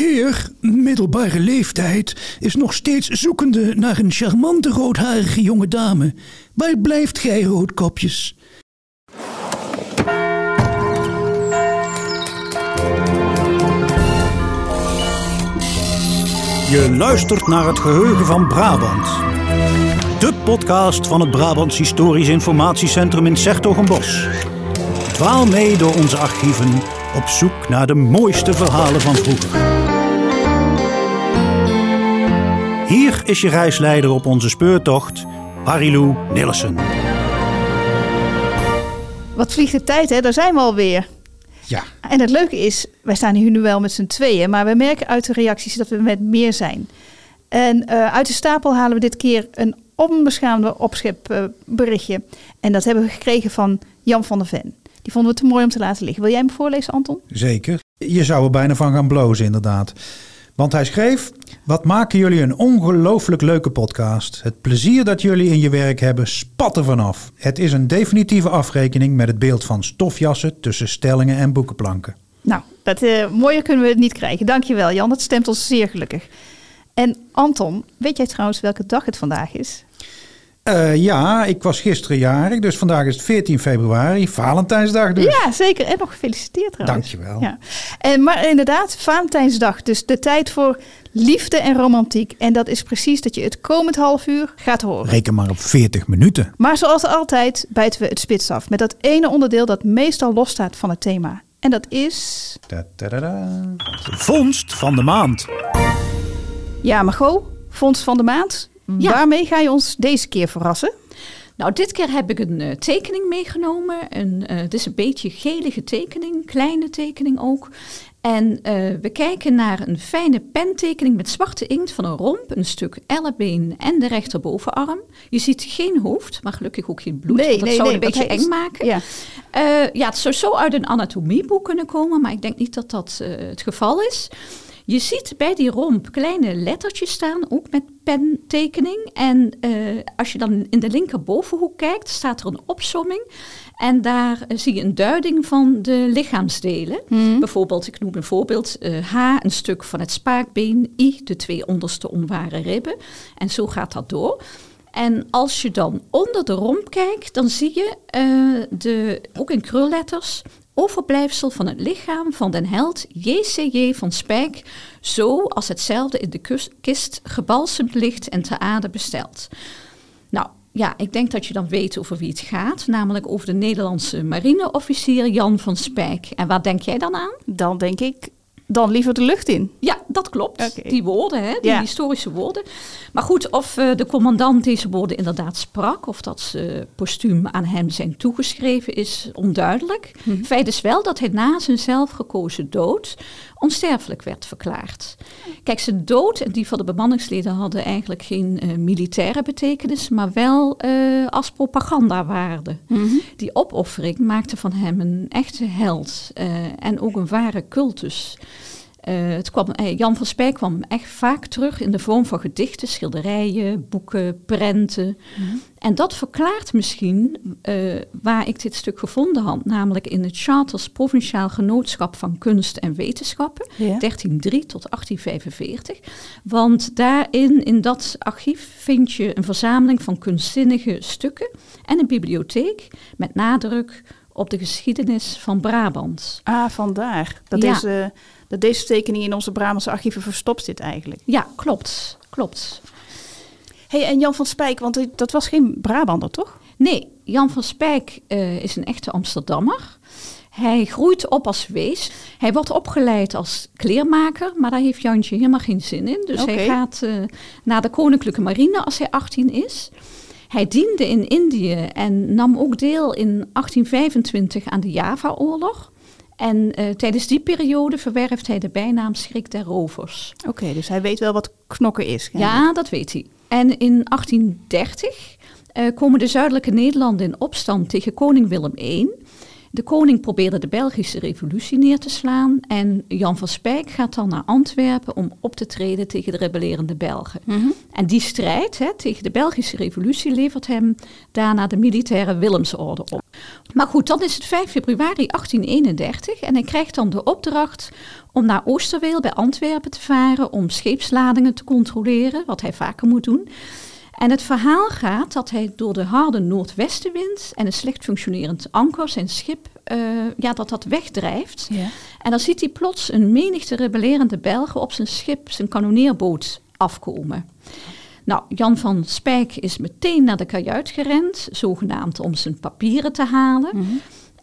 heer, middelbare leeftijd, is nog steeds zoekende naar een charmante roodharige jonge dame. Waar blijft gij, roodkopjes? Je luistert naar het geheugen van Brabant. De podcast van het Brabants Historisch Informatiecentrum in Sertogenbos. Dwaal mee door onze archieven op zoek naar de mooiste verhalen van vroeger. Hier is je reisleider op onze speurtocht, Marilou Nillissen. Wat vliegt de tijd, hè? Daar zijn we alweer. Ja, En het leuke is, wij staan hier nu wel met z'n tweeën, maar we merken uit de reacties dat we met meer zijn. En eh, uit de stapel halen we dit keer een onbeschaamde opschepberichtje. en dat hebben we gekregen van Jan van der Ven. Die vonden we te mooi om te laten liggen. Wil jij hem voorlezen, Anton? Zeker. Je zou er bijna van gaan blozen, inderdaad. Want hij schreef: Wat maken jullie een ongelooflijk leuke podcast? Het plezier dat jullie in je werk hebben spat er vanaf. Het is een definitieve afrekening met het beeld van stofjassen tussen stellingen en boekenplanken. Nou, dat, eh, mooier kunnen we het niet krijgen. Dankjewel, Jan. Dat stemt ons zeer gelukkig. En Anton, weet jij trouwens welke dag het vandaag is? Eh, ja, ik was gisteren jarig, dus vandaag is het 14 februari, Valentijnsdag dus. Ja, zeker. En nog gefeliciteerd trouwens. Dankjewel. Ja. En, maar inderdaad, Valentijnsdag. Dus de tijd voor liefde en romantiek. En dat is precies dat je het komend half uur gaat horen. Reken maar op 40 minuten. Maar zoals altijd bijten we het spits af. Met dat ene onderdeel dat meestal losstaat van het thema. En dat is... Ta-ta-da-da. Vondst van de maand. Ja, Margot, Fonds van de Maand. Ja. Waarmee ga je ons deze keer verrassen? Nou, dit keer heb ik een eh, tekening meegenomen. Een, eh, het is een beetje gelige tekening, kleine tekening ook. En eh, we kijken naar een fijne pentekening met zwarte inkt van een romp, een stuk ellebeen en de rechterbovenarm. Je ziet geen hoofd, maar gelukkig ook geen bloed. want dat zou het een beetje eng is- maken. Ja. Ja, het zou zo uit een anatomieboek kunnen komen, maar ik denk niet dat dat het geval is. Je ziet bij die romp kleine lettertjes staan, ook met pentekening. En eh, als je dan in de linkerbovenhoek kijkt, staat er een opsomming. En daar eh, zie je een duiding van de lichaamsdelen. Bijvoorbeeld, ik noem een voorbeeld, eh, H, een stuk van het spaakbeen, I, de twee onderste onware ribben. En zo gaat dat door. En als je dan onder de romp kijkt, dan zie je de, ook in krulletters overblijfsel van het lichaam van den held JCJ van Spijk, zo als hetzelfde in de kist gebalsemd ligt en te aarde besteld. Nou ja, ik denk dat je dan weet over wie het gaat, namelijk over de Nederlandse marineofficier Jan van Spijk. En waar denk jij dan aan? Dan denk ik, dan liever de lucht in. Ja, dat klopt. Die woorden, hè, die Ja. historische woorden. Maar goed, of eh, de commandant deze woorden inderdaad sprak, of dat ze postuum aan hem zijn toegeschreven, is onduidelijk. Feit is wel dat hij na zijn zelfgekozen dood onsterfelijk werd verklaard. Kijk, zijn dood en die van de bemanningsleden hadden eigenlijk geen eh, militaire betekenis, maar wel eh, als propagandawaarde. Die opoffering maakte van hem een echte held eh, en ook een ware cultus. Eh, het kwam, eh, Jan van Spijk kwam echt vaak terug in de vorm van gedichten, schilderijen, boeken, prenten. En dat verklaart misschien eh, waar ik dit stuk gevonden had, namelijk in het Charters Provinciaal Genootschap van Kunst en Wetenschappen, Ja. 1303 tot 1845. Want daarin, in dat archief, vind je een verzameling van kunstzinnige stukken en een bibliotheek met nadruk op de geschiedenis van Brabant. Ah, vandaar. Dat, Ja. deze, dat deze tekening in onze Brabantse archieven verstopt zit eigenlijk. Ja, klopt, klopt. hey, en Jan van Spijk, want dat was geen Brabander, toch? Nee, Jan van Spijk eh, is een echte Amsterdammer. Hij groeit op als wees. Hij wordt opgeleid als kleermaker, maar daar heeft Jantje helemaal geen zin in. Dus hij gaat eh, naar de Koninklijke Marine als hij 18 is. Hij diende in Indië en nam ook deel in 1825 aan de Java-oorlog. En eh, tijdens die periode verwerft hij de bijnaam Schrik der Rovers. Oké, dus hij weet wel wat knokken is. Ja, dat weet hij. En in 1830 eh, komen de zuidelijke Nederlanden in opstand tegen koning Willem I. De koning probeerde de Belgische revolutie neer te slaan en Jan van Spijk gaat dan naar Antwerpen om op te treden tegen de rebellerende Belgen. En die strijd hè, tegen de Belgische revolutie levert hem daarna de militaire Willemsorde op. Maar goed, dan is het 5 februari 1831 en hij krijgt dan de opdracht om naar Oosterweel bij Antwerpen te varen om scheepsladingen te controleren, wat hij vaker moet doen. En het verhaal gaat dat hij door de harde noordwestenwind en een slecht functionerend anker zijn schip, uh, ja, dat dat wegdrijft. Ja. En dan ziet hij plots een menigte rebellerende Belgen op zijn schip, zijn kanonneerboot, afkomen. Nou, Jan van Spijk is meteen naar de kajuit gerend, zogenaamd om zijn papieren te halen. Mhm.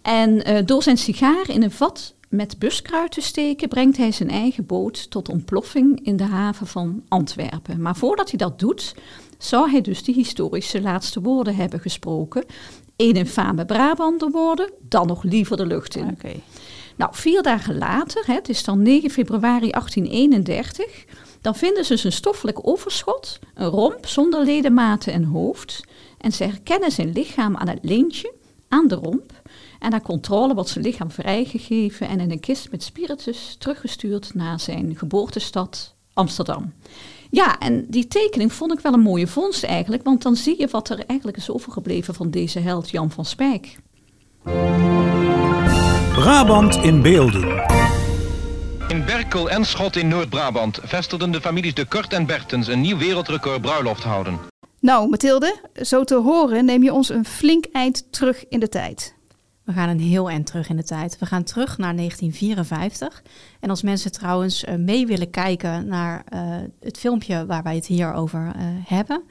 En uh, door zijn sigaar in een vat met buskruid te steken, brengt hij zijn eigen boot tot ontploffing in de haven van Antwerpen. Maar voordat hij dat doet, zou hij dus die historische laatste woorden hebben gesproken. Eén infame Brabander worden, dan nog liever de lucht in. Nou, vier dagen later, hè, het is dan 9 februari 1831, dan vinden ze zijn stoffelijk overschot, een romp zonder ledematen en hoofd. En ze herkennen zijn lichaam aan het lintje, aan de romp. En na controle wordt zijn lichaam vrijgegeven en in een kist met spiritus teruggestuurd naar zijn geboortestad Amsterdam. Ja, en die tekening vond ik wel een mooie vondst eigenlijk, want dan zie je wat er eigenlijk is overgebleven van deze held Jan van Spijk. Brabant in beelden. In Berkel en Schot in Noord-Brabant vestigden de families De Kort en Bertens een nieuw wereldrecord bruiloft houden. Nou, Mathilde, zo te horen neem je ons een flink eind terug in de tijd. We gaan een heel eind terug in de tijd. We gaan terug naar 1954. En als mensen trouwens uh, mee willen kijken naar uh, het filmpje waar wij het hier over uh, hebben,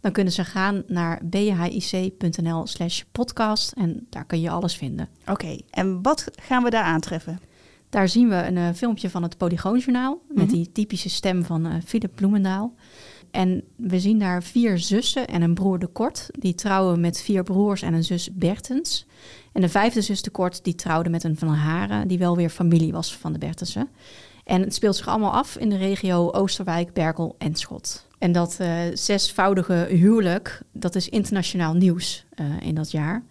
dan kunnen ze gaan naar bhic.nl slash podcast en daar kun je alles vinden. Oké, okay, en wat gaan we daar aantreffen? Daar zien we een filmpje van het Polygoonjournaal mm -hmm. met die typische stem van Philip Bloemendaal. En we zien daar vier zussen en een broer de Kort. Die trouwen met vier broers en een zus Bertens. En de vijfde zus de Kort die trouwde met een van Haren, die wel weer familie was van de Bertensen. En het speelt zich allemaal af in de regio Oosterwijk, Berkel en Schot. En dat uh, zesvoudige huwelijk, dat is internationaal nieuws uh, in dat jaar.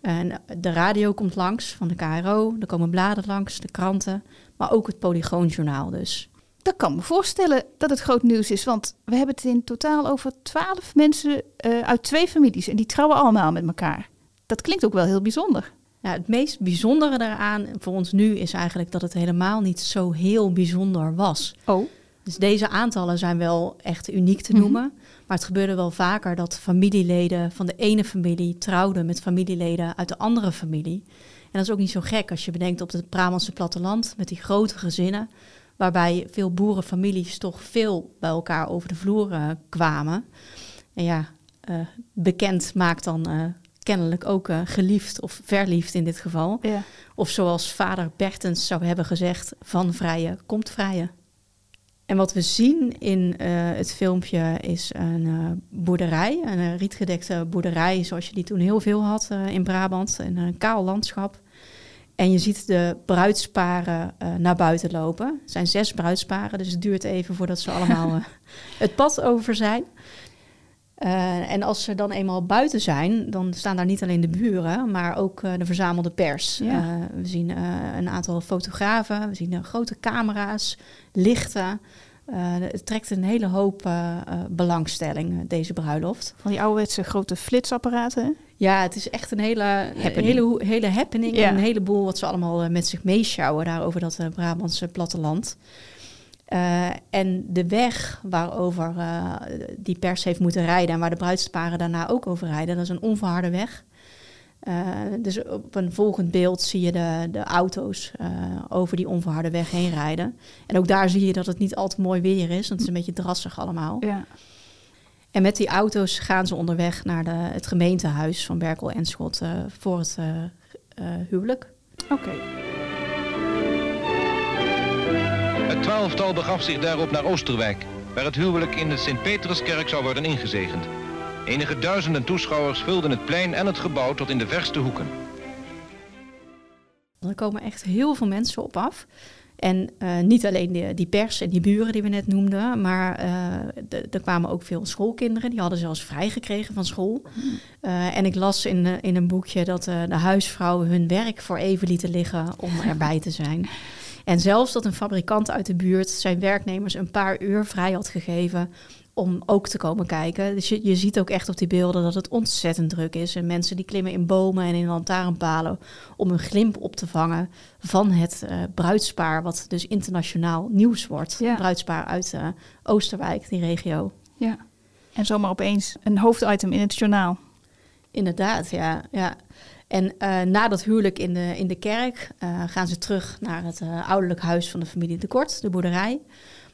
En de radio komt langs van de KRO, er komen bladen langs, de kranten, maar ook het Polygoonjournaal dus. Dat kan me voorstellen dat het groot nieuws is, want we hebben het in totaal over twaalf mensen uh, uit twee families en die trouwen allemaal met elkaar. Dat klinkt ook wel heel bijzonder. Ja, het meest bijzondere daaraan voor ons nu is eigenlijk dat het helemaal niet zo heel bijzonder was. Oh. Dus deze aantallen zijn wel echt uniek te noemen. Mm -hmm. Maar het gebeurde wel vaker dat familieleden van de ene familie trouwden met familieleden uit de andere familie. En dat is ook niet zo gek als je bedenkt op het Brabantse platteland met die grote gezinnen waarbij veel boerenfamilies toch veel bij elkaar over de vloer uh, kwamen. En ja, uh, bekend maakt dan uh, kennelijk ook geliefd of verliefd in dit geval. Ja. Of zoals vader Bertens zou hebben gezegd, van vrije komt vrije. En wat we zien in het filmpje is een boerderij, een rietgedekte boerderij zoals je die toen heel veel had in Brabant, in een kaal landschap. En je ziet de bruidsparen uh, naar buiten lopen. Het zijn zes bruidsparen, dus het duurt even voordat ze allemaal uh, het pad over zijn. Uh, en als ze dan eenmaal buiten zijn, dan staan daar niet alleen de buren, maar ook de verzamelde pers. Ja. we zien een aantal fotografen, we zien grote camera's, lichten. het trekt een hele hoop belangstelling, deze bruiloft. Van die ouderwetse grote flitsapparaten. Ja, het is echt een hele happening, hele, hele happening Ja. en een heleboel wat ze allemaal eh, met zich meeschouwen daar over dat eh, Brabantse platteland. Eh, en de weg waarover die pers heeft moeten rijden en waar de bruidsparen daarna ook over rijden, dat is een onverharde weg. Dus op een volgend beeld zie je de, de auto's over die onverharde weg heen rijden. En ook daar zie je dat het niet al te mooi weer is, want het is een beetje drassig allemaal. Ja. En met die auto's gaan ze onderweg naar de, het gemeentehuis van Berkel en Schot uh, voor het uh, uh, huwelijk. Oké. Okay. Het twaalftal begaf zich daarop naar Oosterwijk, waar het huwelijk in de Sint-Peterskerk zou worden ingezegend. Enige duizenden toeschouwers vulden het plein en het gebouw tot in de verste hoeken. Er komen echt heel veel mensen op af. En uh, niet alleen die, die, pers en die buren die we net noemden, maar uh, er kwamen ook veel schoolkinderen. Die hadden zelfs vrijgekregen van school. Uh, en ik las in, in een boekje dat de huisvrouwen hun werk voor even lieten liggen om erbij te zijn. En zelfs dat een fabrikant uit de buurt zijn werknemers een paar uur vrij had gegeven om ook te komen kijken. Dus je, je ziet ook echt op die beelden dat het ontzettend druk is. En mensen die klimmen in bomen en in lantaarnpalen om een glimp op te vangen van het uh, bruidspaar, wat dus internationaal nieuws wordt. Ja. Bruidspaar uit uh, Oosterwijk, die regio. Ja. En zomaar opeens een hoofditem in het journaal. Inderdaad, ja. ja. En uh, na dat huwelijk in de, in de kerk gaan ze terug naar het ouderlijk huis van de familie de Kort, de boerderij.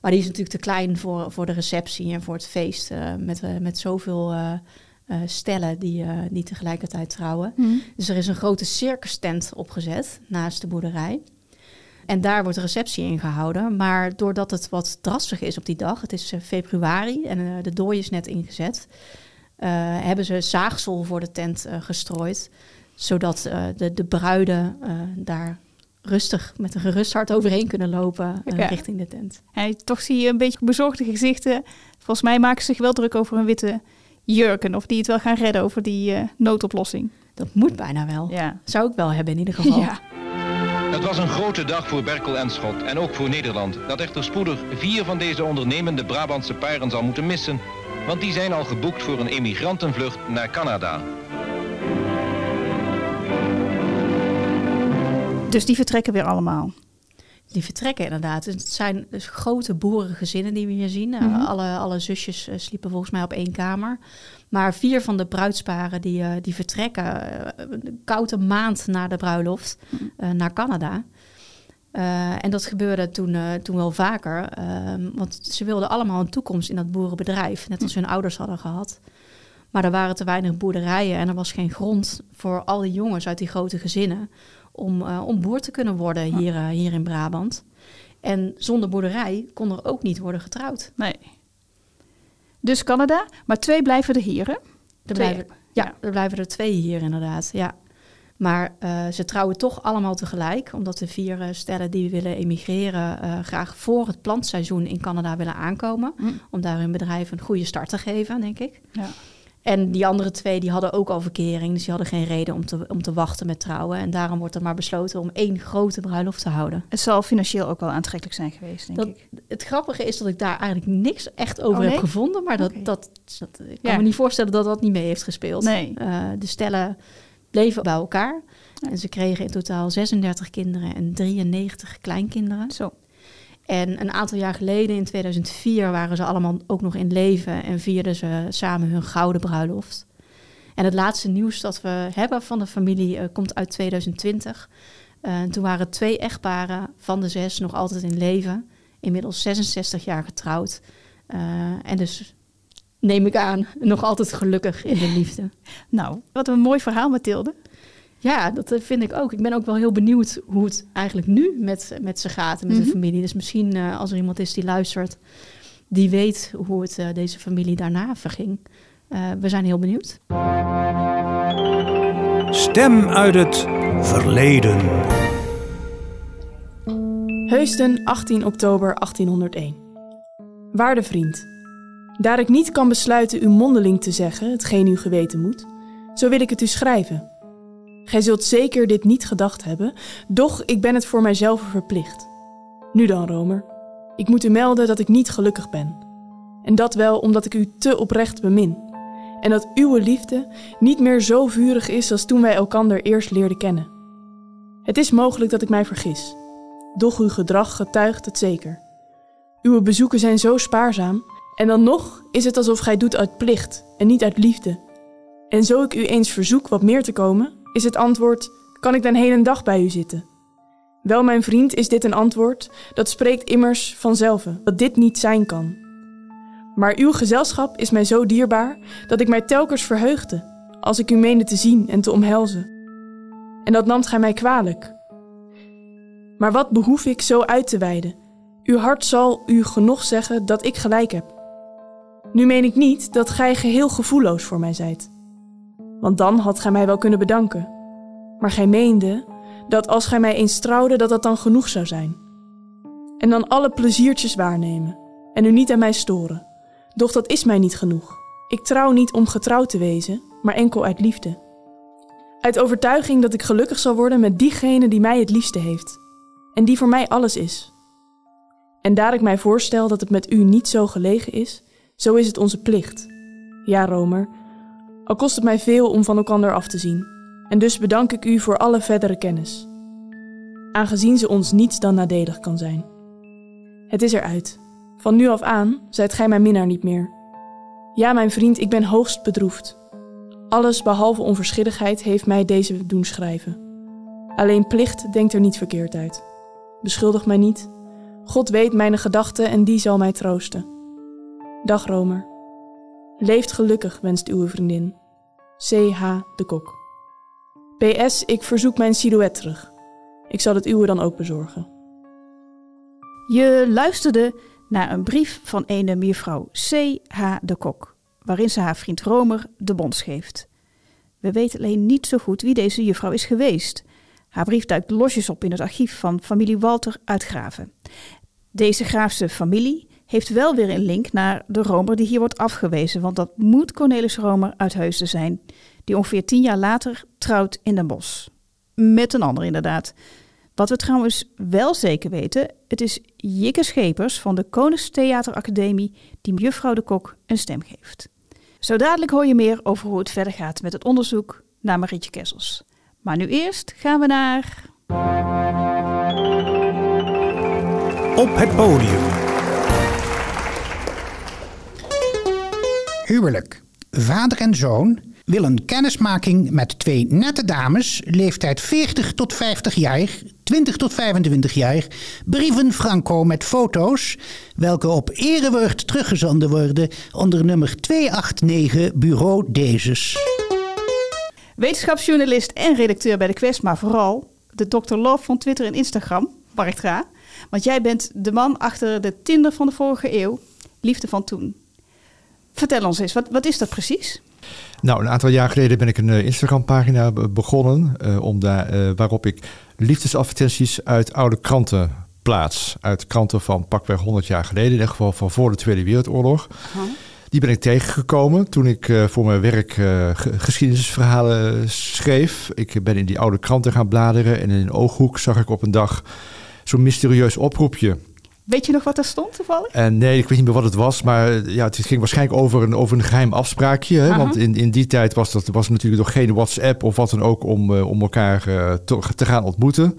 Maar die is natuurlijk te klein voor, voor de receptie en voor het feest. Uh, met, uh, met zoveel uh, stellen die, die tegelijkertijd trouwen. Mm. Dus er is een grote circus tent opgezet naast de boerderij. En daar wordt de receptie in gehouden. Maar doordat het wat drassig is op die dag, het is februari en de dooi is net ingezet, hebben ze zaagsel voor de tent gestrooid. Zodat de, de bruiden daar rustig met een gerust hart overheen kunnen lopen uh, Ja. richting de tent. En toch zie je een beetje bezorgde gezichten. Volgens mij maken ze zich wel druk over een witte jurken. Of die het wel gaan redden over die eh, noodoplossing. Dat moet bijna wel. Ja. Zou ik wel hebben in ieder geval. Ja. Het was een grote dag voor Berkel en Schot en ook voor Nederland. Dat echter spoedig vier van deze ondernemende Brabantse paren zal moeten missen. Want die zijn al geboekt voor een emigrantenvlucht naar Canada. Dus die vertrekken weer allemaal. Die vertrekken inderdaad. Het zijn dus grote boerengezinnen die we hier zien. Uh, Mhm. alle, alle zusjes uh, sliepen volgens mij op één kamer. Maar vier van de bruidsparen die, uh, die vertrekken uh, een koude maand na de bruiloft uh, naar Canada. En dat gebeurde toen, toen wel vaker. Uh, want ze wilden allemaal een toekomst in dat boerenbedrijf. Net als hun ouders hadden gehad. Maar er waren te weinig boerderijen en er was geen grond voor al die jongens uit die grote gezinnen om, uh, om boer te kunnen worden hier, uh, hier in Brabant. En zonder boerderij kon er ook niet worden getrouwd. Nee. Dus Canada, maar twee blijven er hier, hè? Er Twee. blijven, ja, er blijven er twee hier inderdaad, ja. Maar uh, ze trouwen toch allemaal tegelijk, omdat de vier uh, stellen die willen emigreren uh, graag voor het plantseizoen in Canada willen aankomen. Mm. Om daar hun bedrijf een goede start te geven, denk ik. Ja. En die andere twee die hadden ook al verkering, dus die hadden geen reden om te, om te wachten met trouwen. En daarom wordt er maar besloten om één grote bruiloft te houden. Het zal financieel ook wel aantrekkelijk zijn geweest, denk dat, ik. Het grappige is dat ik daar eigenlijk niks echt over Oh, nee? heb gevonden, maar dat, dat, dat, ik kan Ja. me niet voorstellen dat dat niet mee heeft gespeeld. Nee. Uh, de stellen bleven bij elkaar en ze kregen in totaal 36 kinderen en 93 kleinkinderen. Zo. En een aantal jaar geleden, in 2004, waren ze allemaal ook nog in leven en vierden ze samen hun gouden bruiloft. En het laatste nieuws dat we hebben van de familie uh, komt uit 2020. Uh, toen waren twee echtparen van de zes nog altijd in leven. Inmiddels 66 jaar getrouwd. Uh, en dus neem ik aan, nog altijd gelukkig in de liefde. Nou, wat een mooi verhaal, Mathilde. Ja, dat eh, vind ik ook. Ik ben ook wel heel benieuwd hoe het eigenlijk nu met, met ze gaat en met Mhm. de familie. Dus misschien uh, als er iemand is die luistert, die weet hoe het uh, deze familie daarna verging. Uh, we zijn heel benieuwd. Stem uit het verleden. Heusden, 18 oktober 1801. Waarde vriend, daar ik niet kan besluiten u mondeling te zeggen hetgeen u geweten moet, zo wil ik het u schrijven. Gij zult zeker dit niet gedacht hebben, doch ik ben het voor mijzelf verplicht. Nu dan, Romer, ik moet u melden dat ik niet gelukkig ben. En dat wel omdat ik u te oprecht bemin. En dat uw liefde niet meer zo vurig is als toen wij elkander eerst leerden kennen. Het is mogelijk dat ik mij vergis, doch uw gedrag getuigt het zeker. Uw bezoeken zijn zo spaarzaam, en dan nog is het alsof gij doet uit plicht en niet uit liefde. En zo ik u eens verzoek wat meer te komen, is het antwoord: kan ik den hele dag bij u zitten? Wel, mijn vriend, is dit een antwoord dat spreekt immers vanzelf dat dit niet zijn kan. Maar uw gezelschap is mij zo dierbaar dat ik mij telkens verheugde als ik u meende te zien en te omhelzen. En dat namt gij mij kwalijk. Maar wat behoef ik zo uit te wijden? Uw hart zal u genoeg zeggen dat ik gelijk heb. Nu meen ik niet dat gij geheel gevoelloos voor mij zijt. Want dan had gij mij wel kunnen bedanken. Maar gij meende dat als gij mij eens trouwde, dat dat dan genoeg zou zijn. En dan alle pleziertjes waarnemen en u niet aan mij storen. Doch dat is mij niet genoeg. Ik trouw niet om getrouwd te wezen, maar enkel uit liefde. Uit overtuiging dat ik gelukkig zal worden met diegene die mij het liefste heeft. en die voor mij alles is. En daar ik mij voorstel dat het met u niet zo gelegen is, zo is het onze plicht. Ja, Romer, al kost het mij veel om van elkander af te zien. En dus bedank ik u voor alle verdere kennis. Aangezien ze ons niets dan nadelig kan zijn. Het is eruit. Van nu af aan zijt gij mijn minnaar niet meer. Ja, mijn vriend, ik ben hoogst bedroefd. Alles behalve onverschilligheid heeft mij deze doen schrijven. Alleen plicht denkt er niet verkeerd uit. Beschuldig mij niet. God weet mijn gedachten en die zal mij troosten. Dag Romer. Leeft gelukkig, wenst uw vriendin. C.H. de Kok. PS, ik verzoek mijn silhouet terug. Ik zal het uwe dan ook bezorgen. Je luisterde naar een brief van ene mevrouw C.H. de Kok, waarin ze haar vriend Romer de bons geeft. We weten alleen niet zo goed wie deze juffrouw is geweest. Haar brief duikt losjes op in het archief van familie Walter uit Graven. Deze Graafse familie heeft wel weer een link naar de Romer die hier wordt afgewezen, want dat moet Cornelis Romer uit Heusden zijn, die ongeveer tien jaar later trouwt in Den Bosch. Met een ander inderdaad. Wat we trouwens wel zeker weten, het is Jikke Schepers van de Koningstheateracademie die juffrouw de Kok een stem geeft. Zo dadelijk hoor je meer over hoe het verder gaat met het onderzoek naar Marietje Kessels. Maar nu eerst gaan we naar... Op het podium. Huwelijk. Vader en zoon willen kennismaking met twee nette dames, leeftijd 40 tot 50 jaar, 20 tot 25 jaar, brieven franco met foto's, welke op erewoord teruggezonden worden onder nummer 289 Bureau Dezes. Wetenschapsjournalist en redacteur bij de Quest, maar vooral de Dr. Love van Twitter en Instagram, Bart Gra. Want jij bent de man achter de Tinder van de vorige eeuw, Liefde van Toen. Vertel ons eens, wat, wat is dat precies? Nou, een aantal jaar geleden ben ik een uh, Instagram-pagina begonnen. Uh, om daar, uh, waarop ik liefdesadvertenties uit oude kranten plaats. Uit kranten van pakweg 100 jaar geleden, in ieder geval van voor de Tweede Wereldoorlog. -huh. Die ben ik tegengekomen toen ik voor mijn werk geschiedenisverhalen schreef. Ik ben in die oude kranten gaan bladeren en in een ooghoek zag ik op een dag zo'n mysterieus oproepje. Weet je nog wat er stond toevallig? En nee, ik weet niet meer wat het was. Maar ja, het ging waarschijnlijk over een, over een geheim afspraakje. Hè? Want in, in die tijd was, dat, was natuurlijk nog geen WhatsApp of wat dan ook om, uh, om elkaar te, te, gaan ontmoeten.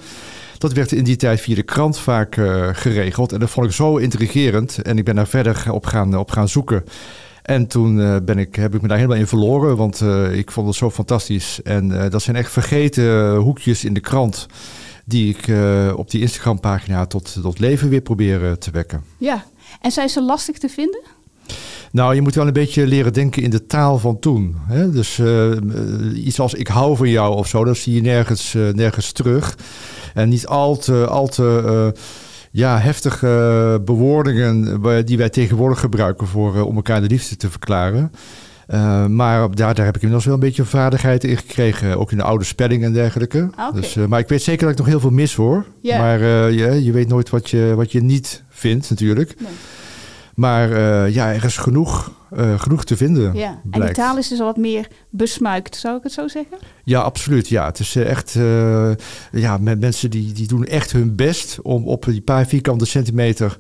Dat werd in die tijd via de krant vaak geregeld. En dat vond ik zo intrigerend. En ik ben daar verder op gaan, op gaan zoeken. En toen ben ik, heb ik me daar helemaal in verloren. Want ik vond het zo fantastisch. En dat zijn echt vergeten hoekjes in de krant die ik uh, op die Instagram-pagina tot, tot leven weer probeer te wekken. Ja, en zijn ze lastig te vinden? Nou, je moet wel een beetje leren denken in de taal van toen. Hè? Dus uh, iets als ik hou van jou of zo, dat zie je nergens, uh, nergens terug. En niet al te, al te ja, heftige bewoordingen die wij tegenwoordig gebruiken voor, om elkaar de liefde te verklaren. Uh, maar daar, daar heb ik inmiddels wel een beetje vaardigheid in gekregen. Ook in de oude spelling en dergelijke. Okay. Dus, uh, maar ik weet zeker dat ik nog heel veel mis hoor. Yeah. Maar uh, je, je weet nooit wat je, wat je niet vindt natuurlijk. Nee. Maar ja, er is genoeg, genoeg te vinden. Ja. En die taal is dus al wat meer besmuikt, zou ik het zo zeggen? Ja, absoluut. Ja. Het is echt, ja, mensen die, die doen echt hun best om op die paar vierkante centimeter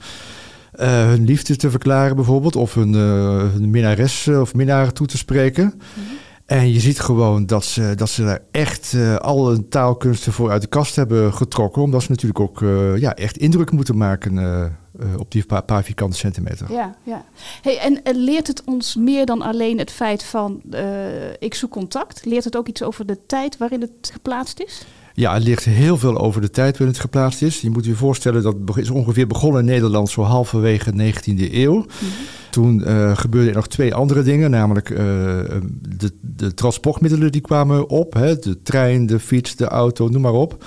hun liefde te verklaren bijvoorbeeld. Of hun, uh, hun minnares of minnaar toe te spreken. Mm -hmm. En je ziet gewoon dat ze, dat ze daar echt uh, al hun taalkunsten voor uit de kast hebben getrokken. Omdat ze natuurlijk ook ja, echt indruk moeten maken op die paar, paar, vierkante centimeter. Ja, ja. Hey, en, en, leert het ons meer dan alleen het feit van ik zoek contact? Leert het ook iets over de tijd waarin het geplaatst is? Ja, het ligt heel veel over de tijd waarin het geplaatst is. Je moet je voorstellen dat het is ongeveer begonnen in Nederland zo halverwege de 19e eeuw. Mm -hmm. Toen uh, gebeurden er nog twee andere dingen, namelijk uh, de, de, transportmiddelen die kwamen op. Hè, de trein, de fiets, de auto, noem maar op.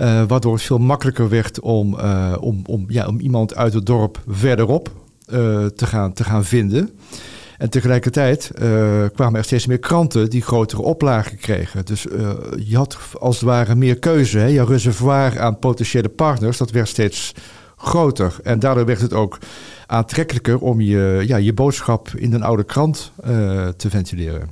Uh, waardoor het veel makkelijker werd om, om, om, ja, om iemand uit het dorp verderop te, gaan, te gaan vinden. En tegelijkertijd uh, kwamen er steeds meer kranten die grotere oplagen kregen. Dus uh, je had als het ware meer keuze. Hè? Je reservoir aan potentiële partners, dat werd steeds groter. En daardoor werd het ook aantrekkelijker om je, ja, je boodschap in een oude krant uh, te ventileren.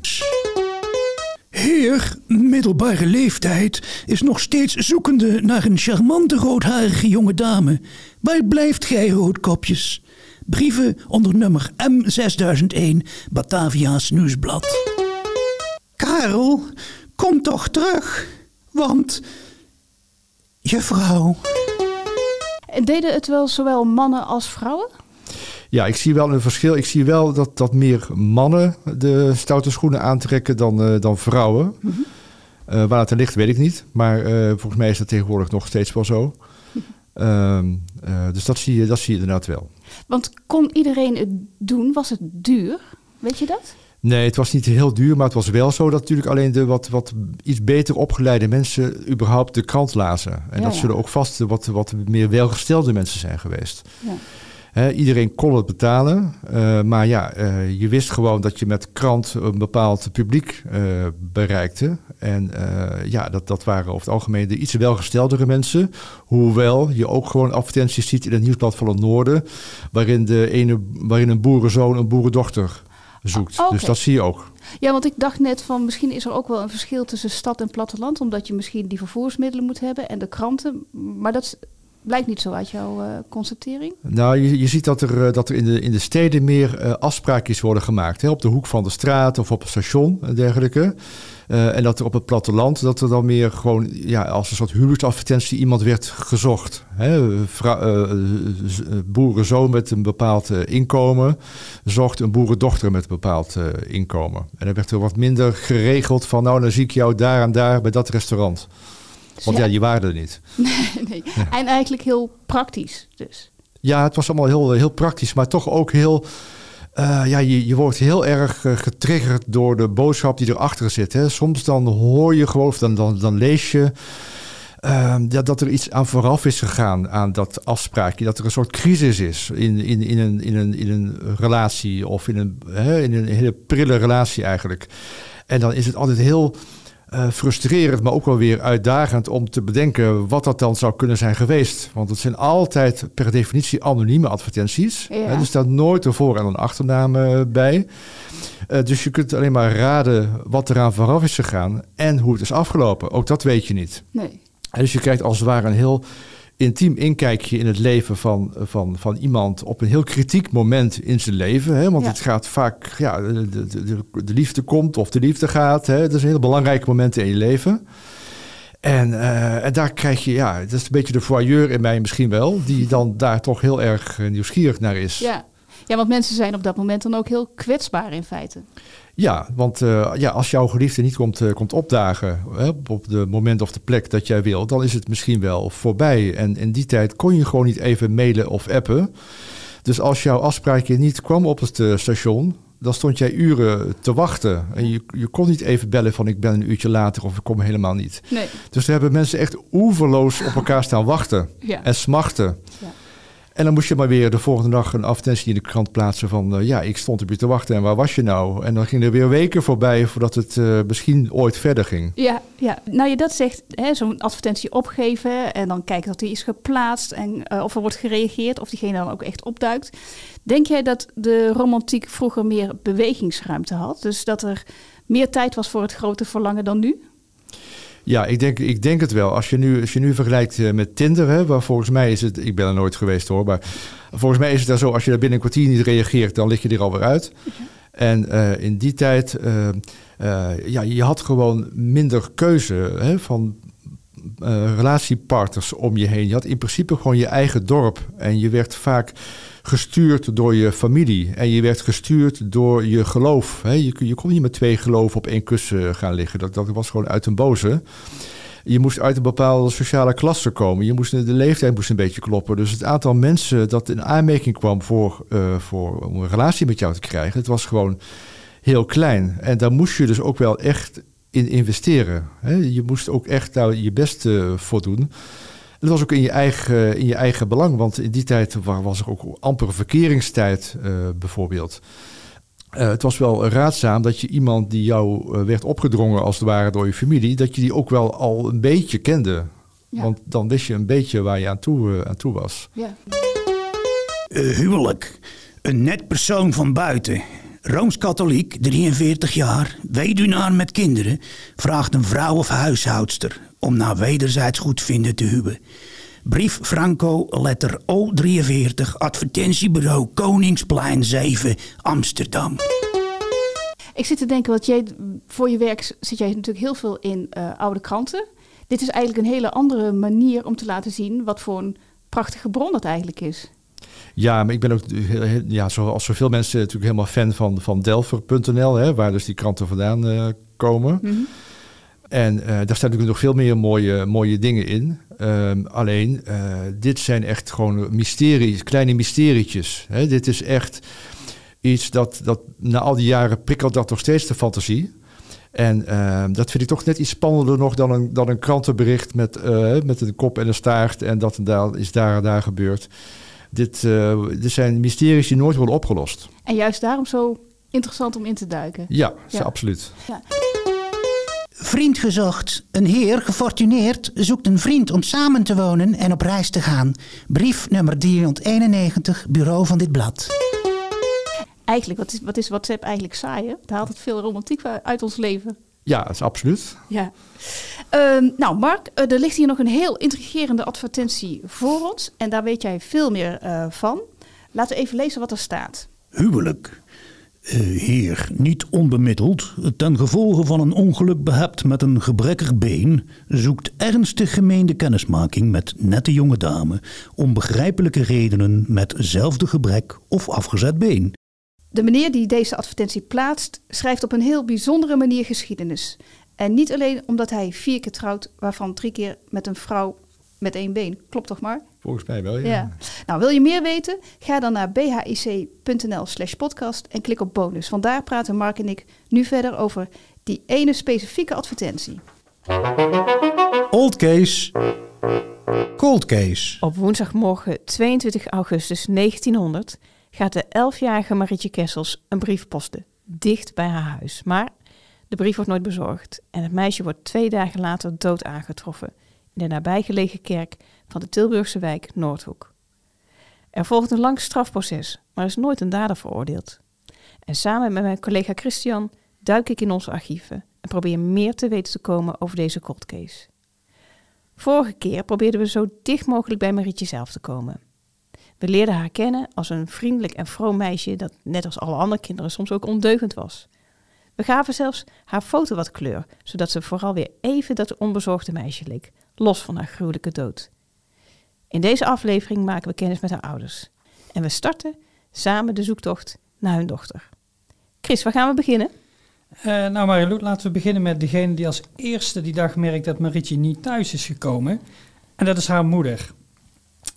heer, middelbare leeftijd, is nog steeds zoekende naar een charmante roodharige jonge dame. Waar blijft gij, roodkopjes? Brieven onder nummer M6001, Batavia's Nieuwsblad. Karel, kom toch terug, want... Juffrouw... En deden het wel zowel mannen als vrouwen? Ja, ik zie wel een verschil. Ik zie wel dat, dat meer mannen de stoute schoenen aantrekken dan, eh, dan vrouwen. Eh, waar het aan ligt, weet ik niet. Maar eh, volgens mij is dat tegenwoordig nog steeds wel zo. Ehm, eh, dus dat zie, je, dat zie je inderdaad wel. Want kon iedereen het doen? Was het duur? Weet je dat? Nee, het was niet heel duur, maar het was wel zo dat natuurlijk alleen de wat, wat iets beter opgeleide mensen überhaupt de krant lazen. En Ja, dat ja. zullen ook vast de wat, wat meer welgestelde mensen zijn geweest. Ja. Iedereen kon het betalen, eh, maar ja, eh, je wist gewoon dat je met krant een bepaald publiek eh, bereikte. En eh, ja, dat, dat waren over het algemeen de iets welgesteldere mensen. Hoewel je ook gewoon advertenties ziet in het Nieuwsblad van het Noorden, waarin, de ene, waarin een boerenzoon een boerendochter zoekt. Ah. Dus dat zie je ook. Ja, want ik dacht net van misschien is er ook wel een verschil tussen stad en platteland. Omdat je misschien die vervoersmiddelen moet hebben en de kranten. Maar dat is- blijkt niet zo uit jouw eh, constatering. Nou, je, je ziet dat er, eh, dat er in, de, in de steden meer eh, afspraakjes worden gemaakt. Hè, op de hoek van de straat of op een station en dergelijke. Eh, en dat er op het platteland, dat er dan meer gewoon ja, als een soort huwelijksadvertentie iemand werd gezocht. Hè, eh, eh, boerenzoon met een bepaald inkomen zocht een boerendochter met een bepaald inkomen. En dan werd er wat minder geregeld van, nou dan zie ik jou daar en daar bij dat restaurant. Want ja, ja. die waren er niet. nee. En eigenlijk heel praktisch dus. Ja, het was allemaal heel, heel praktisch, maar toch ook heel. Eh, ja, je, je wordt heel erg eh, getriggerd door de boodschap die erachter zit. Hè. Soms dan hoor je gewoon, dan, dan, dan lees je. eh, ja, dat er iets aan vooraf is gegaan aan dat afspraakje. Dat er een soort crisis is in, in, in, een, in, een, in een relatie of in een, hè, in een hele prille relatie eigenlijk. En dan is het altijd heel eh, frustrerend, maar ook wel weer uitdagend om te bedenken wat dat dan zou kunnen zijn geweest. Want het zijn altijd per definitie anonieme advertenties. Ja. Hè, er staat nooit een voor- en een achternaam eh, bij. Eh, dus je kunt alleen maar raden wat eraan vooraf is gegaan en hoe het is afgelopen. Ook dat weet je niet. Nee. En Dus je krijgt als het ware een heel intiem inkijkje in het leven van, van, van iemand op een heel kritiek moment in zijn leven. Hè? Want Ja. het gaat vaak, ja, de, de, de, de liefde komt of de liefde gaat. Hè? Dat is een heel belangrijk moment in je leven. En, eh, en daar krijg je, ja, dat is een beetje de voyeur in mij misschien wel, die dan daar toch heel erg eh, nieuwsgierig naar is. Ja. ja, want mensen zijn op dat moment dan ook heel kwetsbaar in feite. Ja, want eh, ja, als jouw geliefde niet komt, eh, komt opdagen hè, op de moment of de plek dat jij wil, dan is het misschien wel voorbij. En in die tijd kon je gewoon niet even mailen of appen. Dus als jouw afspraakje niet kwam op het eh, station, dan stond jij uren te wachten. En je, je kon niet even bellen van ik ben een uurtje later of ik kom helemaal niet. Nee. Dus daar hebben mensen echt oeverloos op elkaar staan wachten Ja. en smachten. Ja. En dan moest je maar weer de volgende dag een advertentie in de krant plaatsen van... eh, ja, ik stond op je te wachten en waar was je nou? En dan gingen er weer weken voorbij voordat het eh, misschien ooit verder ging. Ja, ja, nou je dat zegt, zo'n advertentie opgeven en dan kijken dat die is geplaatst en eh, of er wordt gereageerd, of diegene dan ook echt opduikt. Denk jij dat de romantiek vroeger meer bewegingsruimte had? Dus dat er meer tijd was voor het grote verlangen dan nu? Ja, ik denk, ik denk het wel. Als je nu, als je nu vergelijkt eh, met Tinder, hè, waar volgens mij is het... Ik ben er nooit geweest hoor, maar volgens mij is het daar zo... als je daar binnen een kwartier niet reageert, dan lig je er alweer uit. En eh, in die tijd, eh, ja, je had gewoon minder keuze hè, van relatiepartners om je heen. Je had in principe gewoon je eigen dorp. En je werd vaak gestuurd door je familie. En je werd gestuurd door je geloof. Hè. Je, je kon niet met twee geloven op één kussen gaan liggen. Dat, dat was gewoon uit een boze. Je moest uit een bepaalde sociale klasse komen. Je moest, de leeftijd moest een beetje kloppen. Dus het aantal mensen dat in aanmerking kwam voor, eh, voor, om een relatie met jou te krijgen... het was gewoon heel klein. En daar moest je dus ook wel echt in investeren. Hè? Je moest ook echt daar je best eh, voor doen. Dat was ook in je, eigen, in je eigen belang, want in die tijd wa- was er ook amper verkeringstijd eh, bijvoorbeeld. Eh, het was wel raadzaam dat je iemand die jou eh, werd opgedrongen als het ware door je familie, dat je die ook wel al een beetje kende. Ja. Want dan wist je een beetje waar je aan toe, eh, aan toe was. Ja. Huwelijk. Een net persoon van buiten. Rooms-katholiek, 43 jaar, weduwnaar met kinderen, vraagt een vrouw of huishoudster om na wederzijds goedvinden te huwen. Brief Franco, letter O43, advertentiebureau Koningsplein 7, Amsterdam. Ik zit te denken, want jij voor je werk zit jij natuurlijk heel veel in eh, oude kranten. Dit is eigenlijk een hele andere manier om te laten zien wat voor een prachtige bron dat eigenlijk is. Ja, maar ik ben ook, heel- heel- ja, zoals zoveel mensen, natuurlijk helemaal fan van, van Delver.nl, hè, waar dus die kranten vandaan eh, komen. En eh, daar staan natuurlijk nog veel meer mooie, mooie dingen in. Ehm, alleen, eh, dit zijn echt gewoon mysteries, kleine mysterietjes. Hè. Dit is echt iets dat, dat na al die jaren prikkelt dat nog steeds de fantasie. En ehm, dat vind ik toch net iets spannender nog dan een, dan een krantenbericht met, eh, met een kop en een staart. En dat en daar is daar en daar gebeurd. Dit, dit zijn mysteries die nooit worden opgelost. En juist daarom zo interessant om in te duiken. Ja, dat is Ja. Vriend gezocht. Een heer, gefortuneerd, zoekt een vriend om samen te wonen en op reis te gaan. Brief nummer 391, bureau van dit blad. Eigenlijk, wat is, wat is WhatsApp eigenlijk saai, hè? Het haalt het veel romantiek uit ons leven. Ja, dat is absoluut. Ja. Ehm, nou, Mark, eh, er ligt hier nog een heel intrigerende advertentie voor ons. En daar weet jij veel meer eh, van. Laten we even lezen wat er staat. Huwelijk. Eh, heer, niet onbemiddeld, ten gevolge van een ongeluk behept met een gebrekkig been, zoekt ernstig gemeende kennismaking met nette jonge dame, om begrijpelijke redenen met zelfde gebrek of afgezet been. De meneer die deze advertentie plaatst, schrijft op een heel bijzondere manier geschiedenis. En niet alleen omdat hij vier keer trouwt, waarvan drie keer met een vrouw met één been. Klopt toch maar? Volgens mij wel, ja. Ja. Nou, wil je meer weten? Ga dan naar bhic.nl slash podcast en klik op bonus. Vandaar praten Mark en ik nu verder over die ene specifieke advertentie. Old case. Cold case. Op woensdagmorgen 22 augustus 1900 gaat de 11-jarige Marietje Kessels een brief posten, dicht bij haar huis. Maar de brief wordt nooit bezorgd en het meisje wordt twee dagen later dood aangetroffen in de nabijgelegen kerk van de Tilburgse wijk Noordhoek. Er volgt een lang strafproces, maar is nooit een dader veroordeeld. En samen met mijn collega Christian duik ik in onze archieven en probeer meer te weten te komen over deze cold case. Vorige keer probeerden we zo dicht mogelijk bij Marietje zelf te komen. We leerden haar kennen als een vriendelijk en vroom meisje dat net als alle andere kinderen soms ook ondeugend was. We gaven zelfs haar foto wat kleur, zodat ze vooral weer even dat onbezorgde meisje leek, los van haar gruwelijke dood. In deze aflevering maken we kennis met haar ouders. En we starten samen de zoektocht naar hun dochter. Chris, waar gaan we beginnen? Eh, nou Mariloet, laten we beginnen met degene die als eerste die dag merkt dat Marietje niet thuis is gekomen. En dat is haar moeder.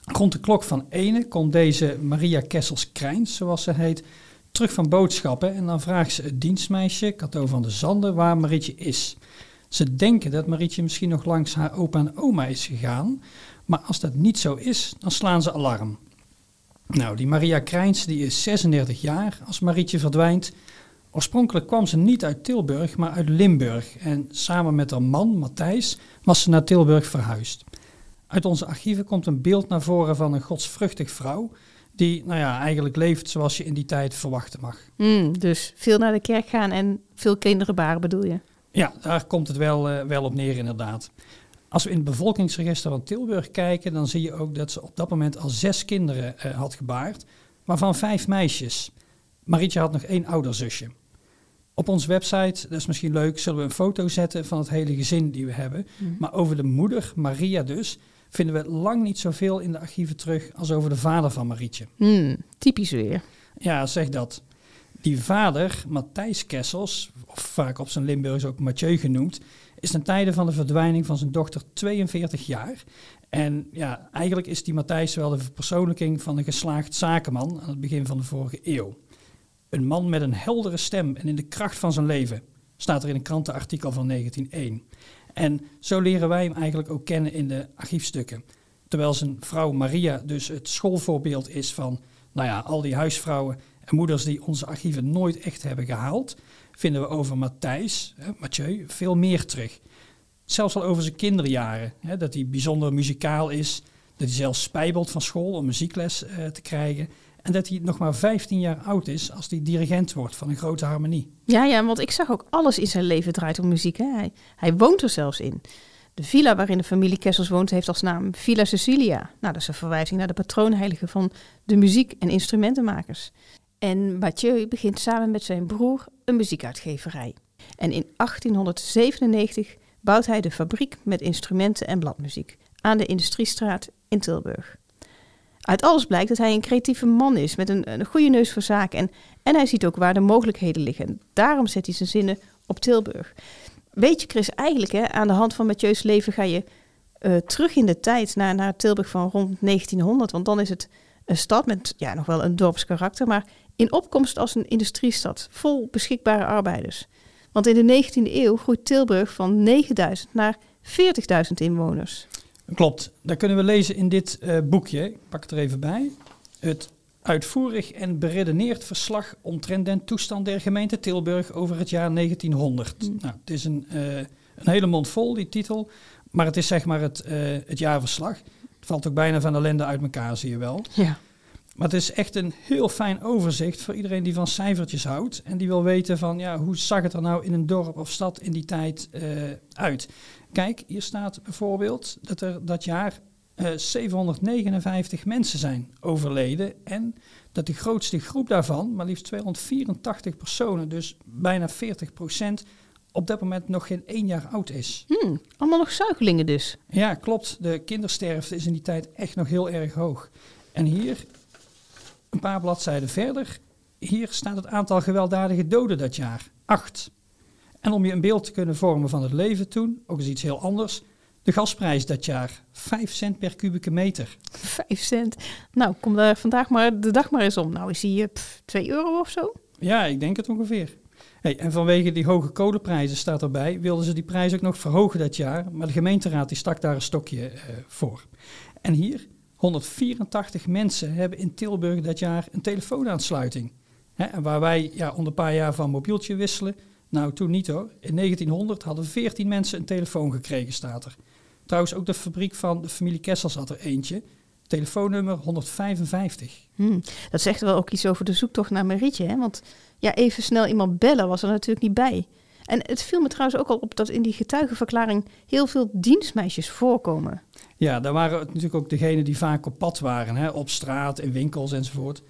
Rond de klok van ene komt deze Maria Kessels-Krijns, zoals ze heet, terug van boodschappen. En dan vraagt ze het dienstmeisje, Cato van de Zanden, waar Marietje is. Ze denken dat Marietje misschien nog langs haar opa en oma is gegaan. Maar als dat niet zo is, dan slaan ze alarm. Nou, die Maria Krijns die is 36 jaar als Marietje verdwijnt. Oorspronkelijk kwam ze niet uit Tilburg, maar uit Limburg. En samen met haar man, Matthijs, was ze naar Tilburg verhuisd. Uit onze archieven komt een beeld naar voren van een godsvruchtig vrouw... die nou ja, eigenlijk leeft zoals je in die tijd verwachten mag. Hmm, dus veel naar de kerk gaan en veel kinderen baren bedoel je? Ja, daar komt het wel, eh, wel op neer inderdaad. Als we in het bevolkingsregister van Tilburg kijken... dan zie je ook dat ze op dat moment al zes kinderen eh, had gebaard... waarvan vijf meisjes. Marietje had nog één ouder zusje. Op onze website, dat is misschien leuk, zullen we een foto zetten van het hele gezin die we hebben. Maar over de moeder, Maria dus, vinden we lang niet zoveel in de archieven terug als over de vader van Marietje. Hmm, typisch weer. Ja, zeg dat. Die vader, Matthijs Kessels, of vaak op zijn Limburgs ook Mathieu genoemd, is ten tijde van de verdwijning van zijn dochter 42 jaar. En ja, eigenlijk is die Matthijs wel de verpersoonlijking van een geslaagd zakenman aan het begin van de vorige eeuw. Een man met een heldere stem en in de kracht van zijn leven, staat er in een krantenartikel van 1901. En zo leren wij hem eigenlijk ook kennen in de archiefstukken. Terwijl zijn vrouw Maria dus het schoolvoorbeeld is van nou ja, al die huisvrouwen en moeders die onze archieven nooit echt hebben gehaald, vinden we over Matthijs, Mathieu, veel meer terug. Zelfs al over zijn kinderjaren, hè, dat hij bijzonder muzikaal is, dat hij zelfs spijbelt van school om muziekles eh, te krijgen. En dat hij nog maar 15 jaar oud is als hij dirigent wordt van een grote harmonie. Ja, ja, want ik zag ook alles in zijn leven draait om muziek. Hè? Hij, hij woont er zelfs in. De villa waarin de familie Kessels woont heeft als naam Villa Cecilia. Nou, dat is een verwijzing naar de patroonheilige van de muziek- en instrumentenmakers. En Mathieu begint samen met zijn broer een muziekuitgeverij. En in 1897 bouwt hij de fabriek met instrumenten en bladmuziek aan de Industriestraat in Tilburg. Uit alles blijkt dat hij een creatieve man is met een, een goede neus voor zaken. En, en hij ziet ook waar de mogelijkheden liggen. Daarom zet hij zijn zinnen op Tilburg. Weet je, Chris, eigenlijk hè, aan de hand van Mathieu's leven ga je eh, terug in de tijd naar, naar Tilburg van rond 1900. Want dan is het een stad met ja, nog wel een dorpskarakter, maar in opkomst als een industriestad, vol beschikbare arbeiders. Want in de 19e eeuw groeit Tilburg van 9000 naar 40.000 inwoners. Klopt, dat kunnen we lezen in dit eh, boekje. Ik pak het er even bij. Het uitvoerig en beredeneerd verslag omtrent den toestand der gemeente Tilburg over het jaar 1900. Nou, het is een, eh, een hele mond vol, die titel. Maar het is zeg maar het, eh, het jaarverslag. Het valt ook bijna van ellende uit elkaar, zie je wel. Ja. Maar het is echt een heel fijn overzicht voor iedereen die van cijfertjes houdt. En die wil weten van, ja, hoe zag het er nou in een dorp of stad in die tijd eh, uit? Kijk, hier staat bijvoorbeeld dat er dat jaar eh 759 mensen zijn overleden. En dat de grootste groep daarvan, maar liefst 284 personen, dus bijna 40% op dat moment nog geen één jaar oud is. Hmm, allemaal nog zuigelingen dus. Ja, klopt. De kindersterfte is in die tijd echt nog heel erg hoog. En hier, een paar bladzijden verder, hier staat het aantal gewelddadige doden dat jaar. Acht. En om je een beeld te kunnen vormen van het leven toen, ook eens iets heel anders. De gasprijs dat jaar, 5 cent per kubieke meter. 5 cent. Nou, kom daar vandaag maar de dag maar eens om. Nou is die 2 euro of zo. Ja, ik denk het ongeveer. Hey, en vanwege die hoge kolenprijzen staat erbij, wilden ze die prijs ook nog verhogen dat jaar. Maar de gemeenteraad die stak daar een stokje eh, voor. En hier, 184 mensen hebben in Tilburg dat jaar een telefoonaansluiting. Waar wij ja, onder een paar jaar van mobieltje wisselen, nou toen niet hoor. In 1900 hadden 14 mensen een telefoon gekregen, staat er. Trouwens, ook de fabriek van de familie Kessels had er eentje. Telefoonnummer 155. Hmm, dat zegt wel ook iets over de zoektocht naar Marietje. Hè? Want ja, even snel iemand bellen was er natuurlijk niet bij. En het viel me trouwens ook al op dat in die getuigenverklaring heel veel dienstmeisjes voorkomen. Ja, daar waren natuurlijk ook degenen die vaak op pad waren, hè, op straat, in winkels enzovoort.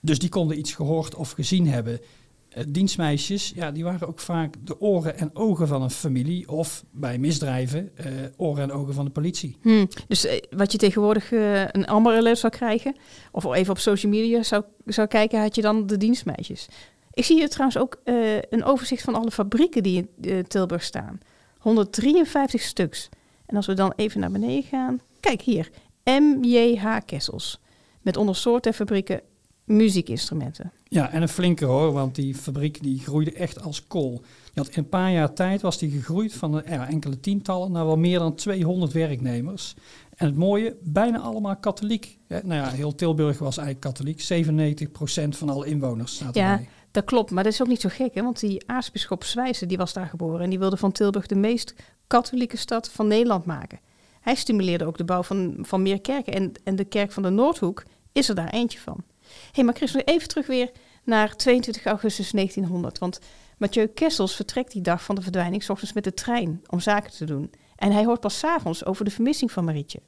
Dus die konden iets gehoord of gezien hebben. Eh, dienstmeisjes, ja, die waren ook vaak de oren en ogen van een familie. Of bij misdrijven, eh, oren en ogen van de politie. Hmm, dus eh, wat je tegenwoordig een Amber Alert zou krijgen, of even op social media zou, zou kijken, had je dan de dienstmeisjes. Ik zie hier trouwens ook een overzicht van alle fabrieken die in Tilburg staan. 153 stuks. En als we dan even naar beneden gaan. Kijk hier. MJH Kessels. Met onder soorten fabrieken muziekinstrumenten. Ja, en een flinke hoor, want die fabriek die groeide echt als kool. Had in een paar jaar tijd was die gegroeid van eh, ja, enkele tientallen naar wel meer dan 200 werknemers. En het mooie, bijna allemaal katholiek. Ja, nou ja, heel Tilburg was eigenlijk katholiek. 97% van alle inwoners staat Ja, erbij. dat klopt. Maar dat is ook niet zo gek, hè? Want die aartsbisschop Zwijsen, die was daar geboren. En die wilde van Tilburg de meest katholieke stad van Nederland maken. Hij stimuleerde ook de bouw van, van meer kerken. En, en de kerk van de Noordhoek is er daar eentje van. Hé, hey, maar Chris, even terug weer naar 22 augustus 1900. Want Mathieu Kessels vertrekt die dag van de verdwijning... ochtends met de trein om zaken te doen. En hij hoort pas avonds over de vermissing van Marietje.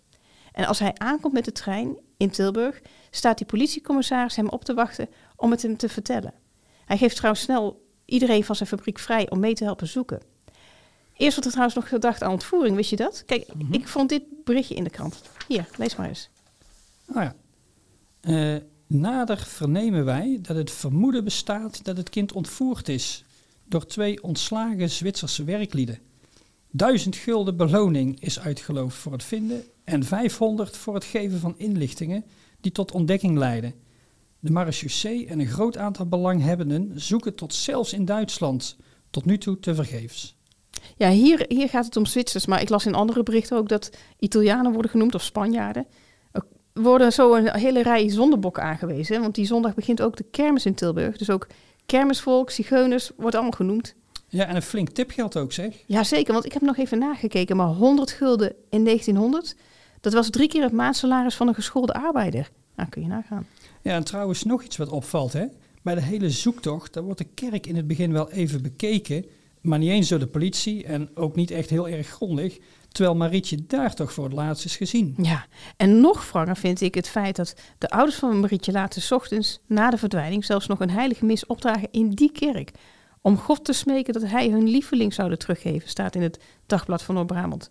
En als hij aankomt met de trein in Tilburg... staat die politiecommissaris hem op te wachten om het hem te vertellen. Hij geeft trouwens snel iedereen van zijn fabriek vrij om mee te helpen zoeken. Eerst wordt er trouwens nog gedacht aan ontvoering, wist je dat? Kijk, ik vond dit berichtje in de krant. Hier, lees maar eens. Nou ja. Eh, nader vernemen wij dat het vermoeden bestaat dat het kind ontvoerd is door twee ontslagen Zwitserse werklieden. Duizend gulden beloning is uitgeloofd voor het vinden en 500 voor het geven van inlichtingen die tot ontdekking leiden. De marechaussee en een groot aantal belanghebbenden zoeken tot zelfs in Duitsland tot nu toe tevergeefs. Ja, hier, hier gaat het om Zwitsers, maar ik las in andere berichten ook dat Italianen worden genoemd of Spanjaarden. Er worden zo een hele rij zondebokken aangewezen, want die zondag begint ook de kermis in Tilburg. Dus ook kermisvolk, zigeuners, wordt allemaal genoemd. Ja, en een flink tipgeld ook zeg. Jazeker, want ik heb nog even nagekeken, maar 100 gulden in 1900, dat was drie keer het maandsalaris van een geschoolde arbeider. Nou, kun je nagaan. Ja, en trouwens nog iets wat opvalt. Hè? Bij de hele zoektocht, daar wordt de kerk in het begin wel even bekeken. Maar niet eens door de politie en ook niet echt heel erg grondig. Terwijl Marietje daar toch voor het laatst is gezien. Ja, en nog wranger vind ik het feit dat de ouders van Marietje later ochtends na de verdwijning zelfs nog een heilige mis opdragen in die kerk. Om God te smeken dat hij hun lieveling zouden teruggeven, staat in het dagblad van Noord-Brabant.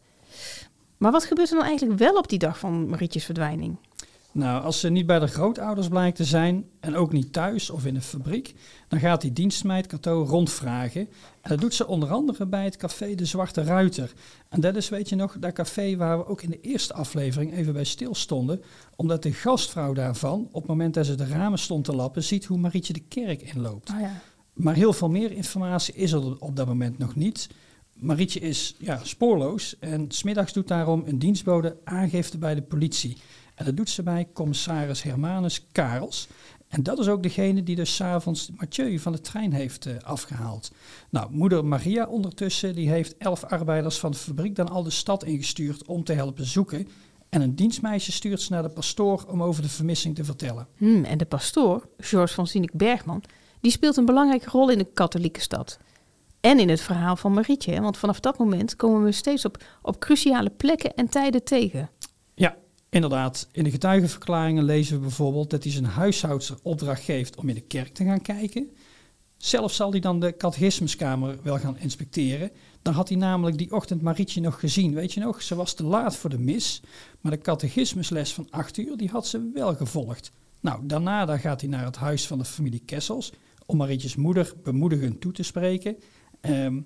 Maar wat gebeurt er dan eigenlijk wel op die dag van Marietjes verdwijning? Nou, als ze niet bij de grootouders blijkt te zijn en ook niet thuis of in de fabriek, dan gaat die dienstmeid Cato rondvragen. En dat doet ze onder andere bij het café De Zwarte Ruiter. En dat is, weet je nog, dat café waar we ook in de eerste aflevering even bij stilstonden. Omdat de gastvrouw daarvan, op het moment dat ze de ramen stond te lappen, ziet hoe Marietje de kerk inloopt. Oh ja. Maar heel veel meer informatie is er op dat moment nog niet. Marietje is ja, spoorloos en smiddags doet daarom een dienstbode aangifte bij de politie. En dat doet ze bij commissaris Hermanus Karels. En dat is ook degene die dus s'avonds Mathieu van de trein heeft eh, afgehaald. Nou, moeder Maria ondertussen, die heeft elf arbeiders van de fabriek dan al de stad ingestuurd om te helpen zoeken. En een dienstmeisje stuurt ze naar de pastoor om over de vermissing te vertellen. Hmm, en de pastoor, George van Zinek Bergman, die speelt een belangrijke rol in de katholieke stad. En in het verhaal van Marietje, want vanaf dat moment komen we steeds op, op cruciale plekken en tijden tegen. Inderdaad. In de getuigenverklaringen lezen we bijvoorbeeld dat hij zijn huishoudster opdracht geeft om in de kerk te gaan kijken. Zelf zal hij dan de catechismuskamer wel gaan inspecteren. Dan had hij namelijk die ochtend Marietje nog gezien. Weet je nog, ze was te laat voor de mis. Maar de catechismusles van 8 uur, die had ze wel gevolgd. Nou, daarna dan gaat hij naar het huis van de familie Kessels. Om Marietjes moeder bemoedigend toe te spreken. Ehm,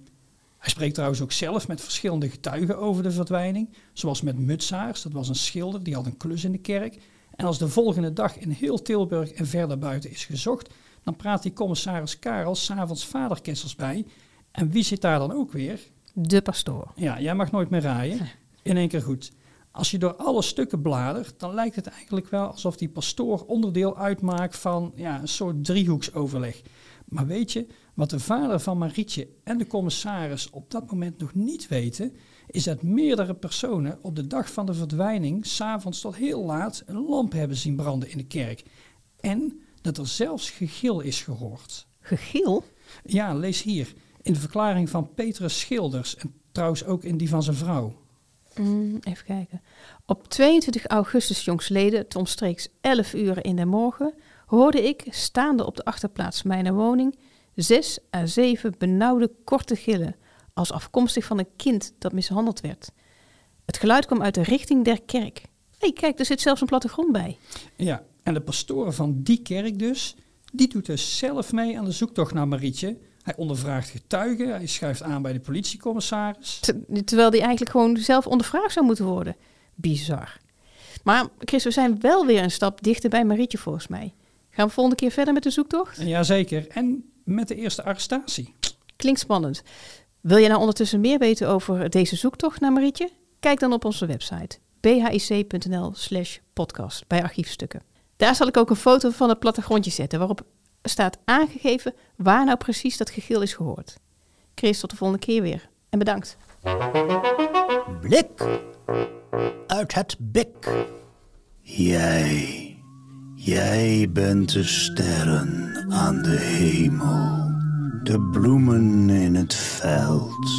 hij spreekt trouwens ook zelf met verschillende getuigen over de verdwijning. Zoals met Mutsaars, dat was een schilder, die had een klus in de kerk. En als de volgende dag in heel Tilburg en verder buiten is gezocht, dan praat die commissaris Karel s'avonds vader Kessels bij. En wie zit daar dan ook weer? De pastoor. Ja, jij mag nooit meer rijden. In één keer goed. Als je door alle stukken bladert, dan lijkt het eigenlijk wel alsof die pastoor onderdeel uitmaakt van ja, een soort driehoeksoverleg. Maar weet je, wat de vader van Marietje en de commissaris op dat moment nog niet weten, is dat meerdere personen op de dag van de verdwijning s'avonds tot heel laat een lamp hebben zien branden in de kerk. En dat er zelfs gegil is gehoord. Gegil? Ja, lees hier. In de verklaring van Petrus Schilders en trouwens ook in die van zijn vrouw. Mm, even kijken. Op 22 augustus jongsleden, omstreeks 11 uur in de morgen, hoorde ik, staande op de achterplaats mijner woning, zes à zeven benauwde korte gillen, als afkomstig van een kind dat mishandeld werd. Het geluid kwam uit de richting der kerk. Hé, hey, kijk, er zit zelfs een plattegrond bij. Ja, en de pastoor van die kerk dus, die doet dus zelf mee aan de zoektocht naar Marietje. Hij ondervraagt getuigen, hij schuift aan bij de politiecommissaris. Terwijl die eigenlijk gewoon zelf ondervraagd zou moeten worden. Bizar. Maar Chris, we zijn wel weer een stap dichter bij Marietje volgens mij. Gaan we volgende keer verder met de zoektocht? Jazeker. En met de eerste arrestatie. Klinkt spannend. Wil je nou ondertussen meer weten over deze zoektocht naar Marietje? Kijk dan op onze website bhic.nl slash podcast bij archiefstukken. Daar zal ik ook een foto van het plattegrondje zetten waarop staat aangegeven waar nou precies dat gegil is gehoord. Chris, tot de volgende keer weer. En bedankt. Blik uit het bik. Jij, jij bent de sterren aan de hemel, de bloemen in het veld.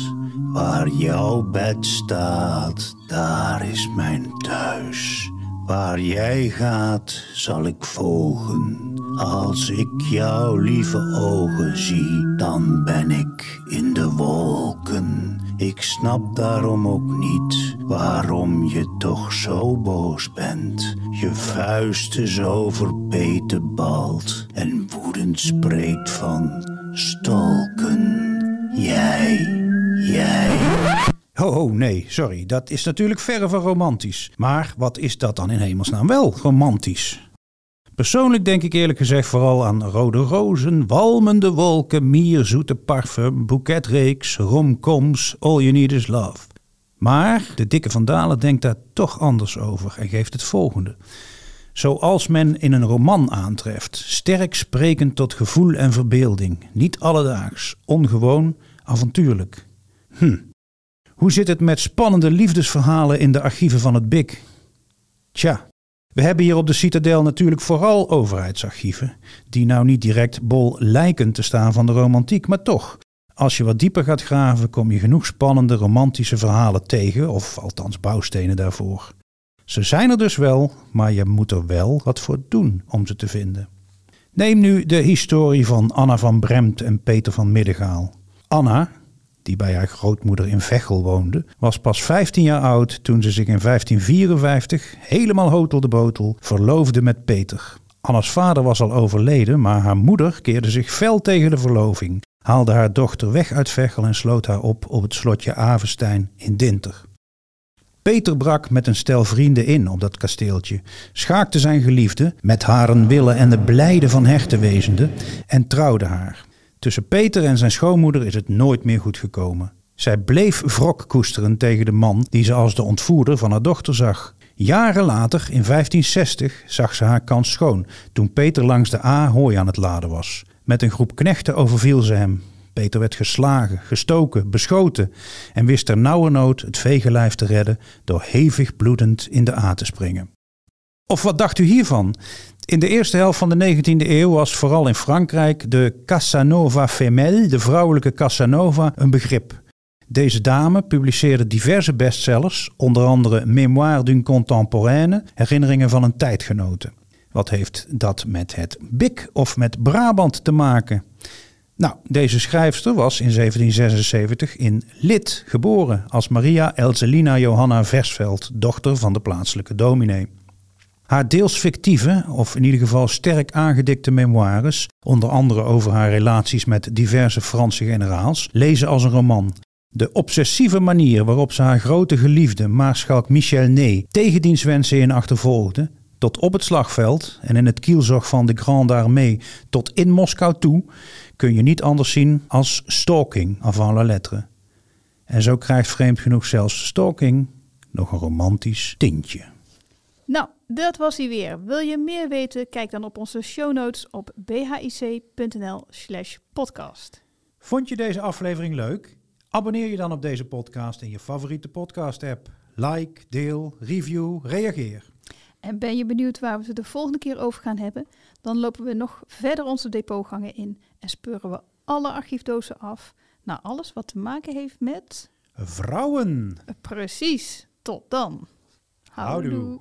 Waar jouw bed staat, daar is mijn thuis. Waar jij gaat, zal ik volgen. Als ik jouw lieve ogen zie, dan ben ik in de wolken. Ik snap daarom ook niet waarom je toch zo boos bent. Je vuisten zo verbeten balt en woedend spreekt van stolken. Jij, jij. Ho, ho, nee, sorry. Dat is natuurlijk verre van romantisch. Maar wat is dat dan in hemelsnaam wel romantisch? Persoonlijk denk ik eerlijk gezegd vooral aan rode rozen, walmende wolken, mierzoete parfum, boeketreeks, romcoms, all you need is love. Maar de dikke Van Dalen denkt daar toch anders over en geeft het volgende. Zoals men in een roman aantreft, sterk sprekend tot gevoel en verbeelding, niet alledaags, ongewoon, avontuurlijk. Hm. Hoe zit het met spannende liefdesverhalen in de archieven van het BIC? Tja, We hebben hier op de Citadel natuurlijk vooral overheidsarchieven, die nou niet direct bol lijken te staan van de romantiek, maar toch. Als je wat dieper gaat graven, kom je genoeg spannende romantische verhalen tegen, of althans bouwstenen daarvoor. Ze zijn er dus wel, maar je moet er wel wat voor doen om ze te vinden. Neem nu de historie van Anna van Bremt en Peter van Middengaal. Anna, die bij haar grootmoeder in Veghel woonde, was pas 15 jaar oud toen ze zich in 1554, helemaal hotel de botel, verloofde met Peter. Anna's vader was al overleden, maar haar moeder keerde zich fel tegen de verloving, haalde haar dochter weg uit Veghel en sloot haar op op het slotje Avenstein in Dinter. Peter brak met een stel vrienden in op dat kasteeltje, schaakte zijn geliefde, met haren willen en de blijde van herten wezende, en trouwde haar. Tussen Peter en zijn schoonmoeder is het nooit meer goed gekomen. Zij bleef wrok koesteren tegen de man die ze als de ontvoerder van haar dochter zag. Jaren later, in 1560, zag ze haar kans schoon toen Peter langs de A hooi aan het laden was. Met een groep knechten overviel ze hem. Peter werd geslagen, gestoken, beschoten en wist ter nauwernood het vegenlijf te redden door hevig bloedend in de A te springen. Of wat dacht u hiervan? In de eerste helft van de 19e eeuw was vooral in Frankrijk de Casanova femelle, de vrouwelijke Casanova, een begrip. Deze dame publiceerde diverse bestsellers, onder andere Mémoire d'une contemporaine, herinneringen van een tijdgenote. Wat heeft dat met het Bik of met Brabant te maken? Nou, deze schrijfster was in 1776 in Lid geboren als Maria Elzelina Johanna Versveld, dochter van de plaatselijke dominee. Haar deels fictieve, of in ieder geval sterk aangedikte memoires, onder andere over haar relaties met diverse Franse generaals, lezen als een roman. De obsessieve manier waarop ze haar grote geliefde Maarschalk Michel Ney tegen diens wensen in achtervolgde, tot op het slagveld en in het kielzog van de Grande Armée tot in Moskou toe, kun je niet anders zien als stalking avant la lettre. En zo krijgt vreemd genoeg zelfs stalking nog een romantisch tintje. Nou, dat was hij weer. Wil je meer weten? Kijk dan op onze show notes op bhic.nl slash podcast. Vond je deze aflevering leuk? Abonneer je dan op deze podcast in je favoriete podcast app. Like, deel, review, reageer. En ben je benieuwd waar we het de volgende keer over gaan hebben? Dan lopen we nog verder onze depotgangen in en speuren we alle archiefdozen af naar alles wat te maken heeft met... Vrouwen. Precies. Tot dan. Houdoe.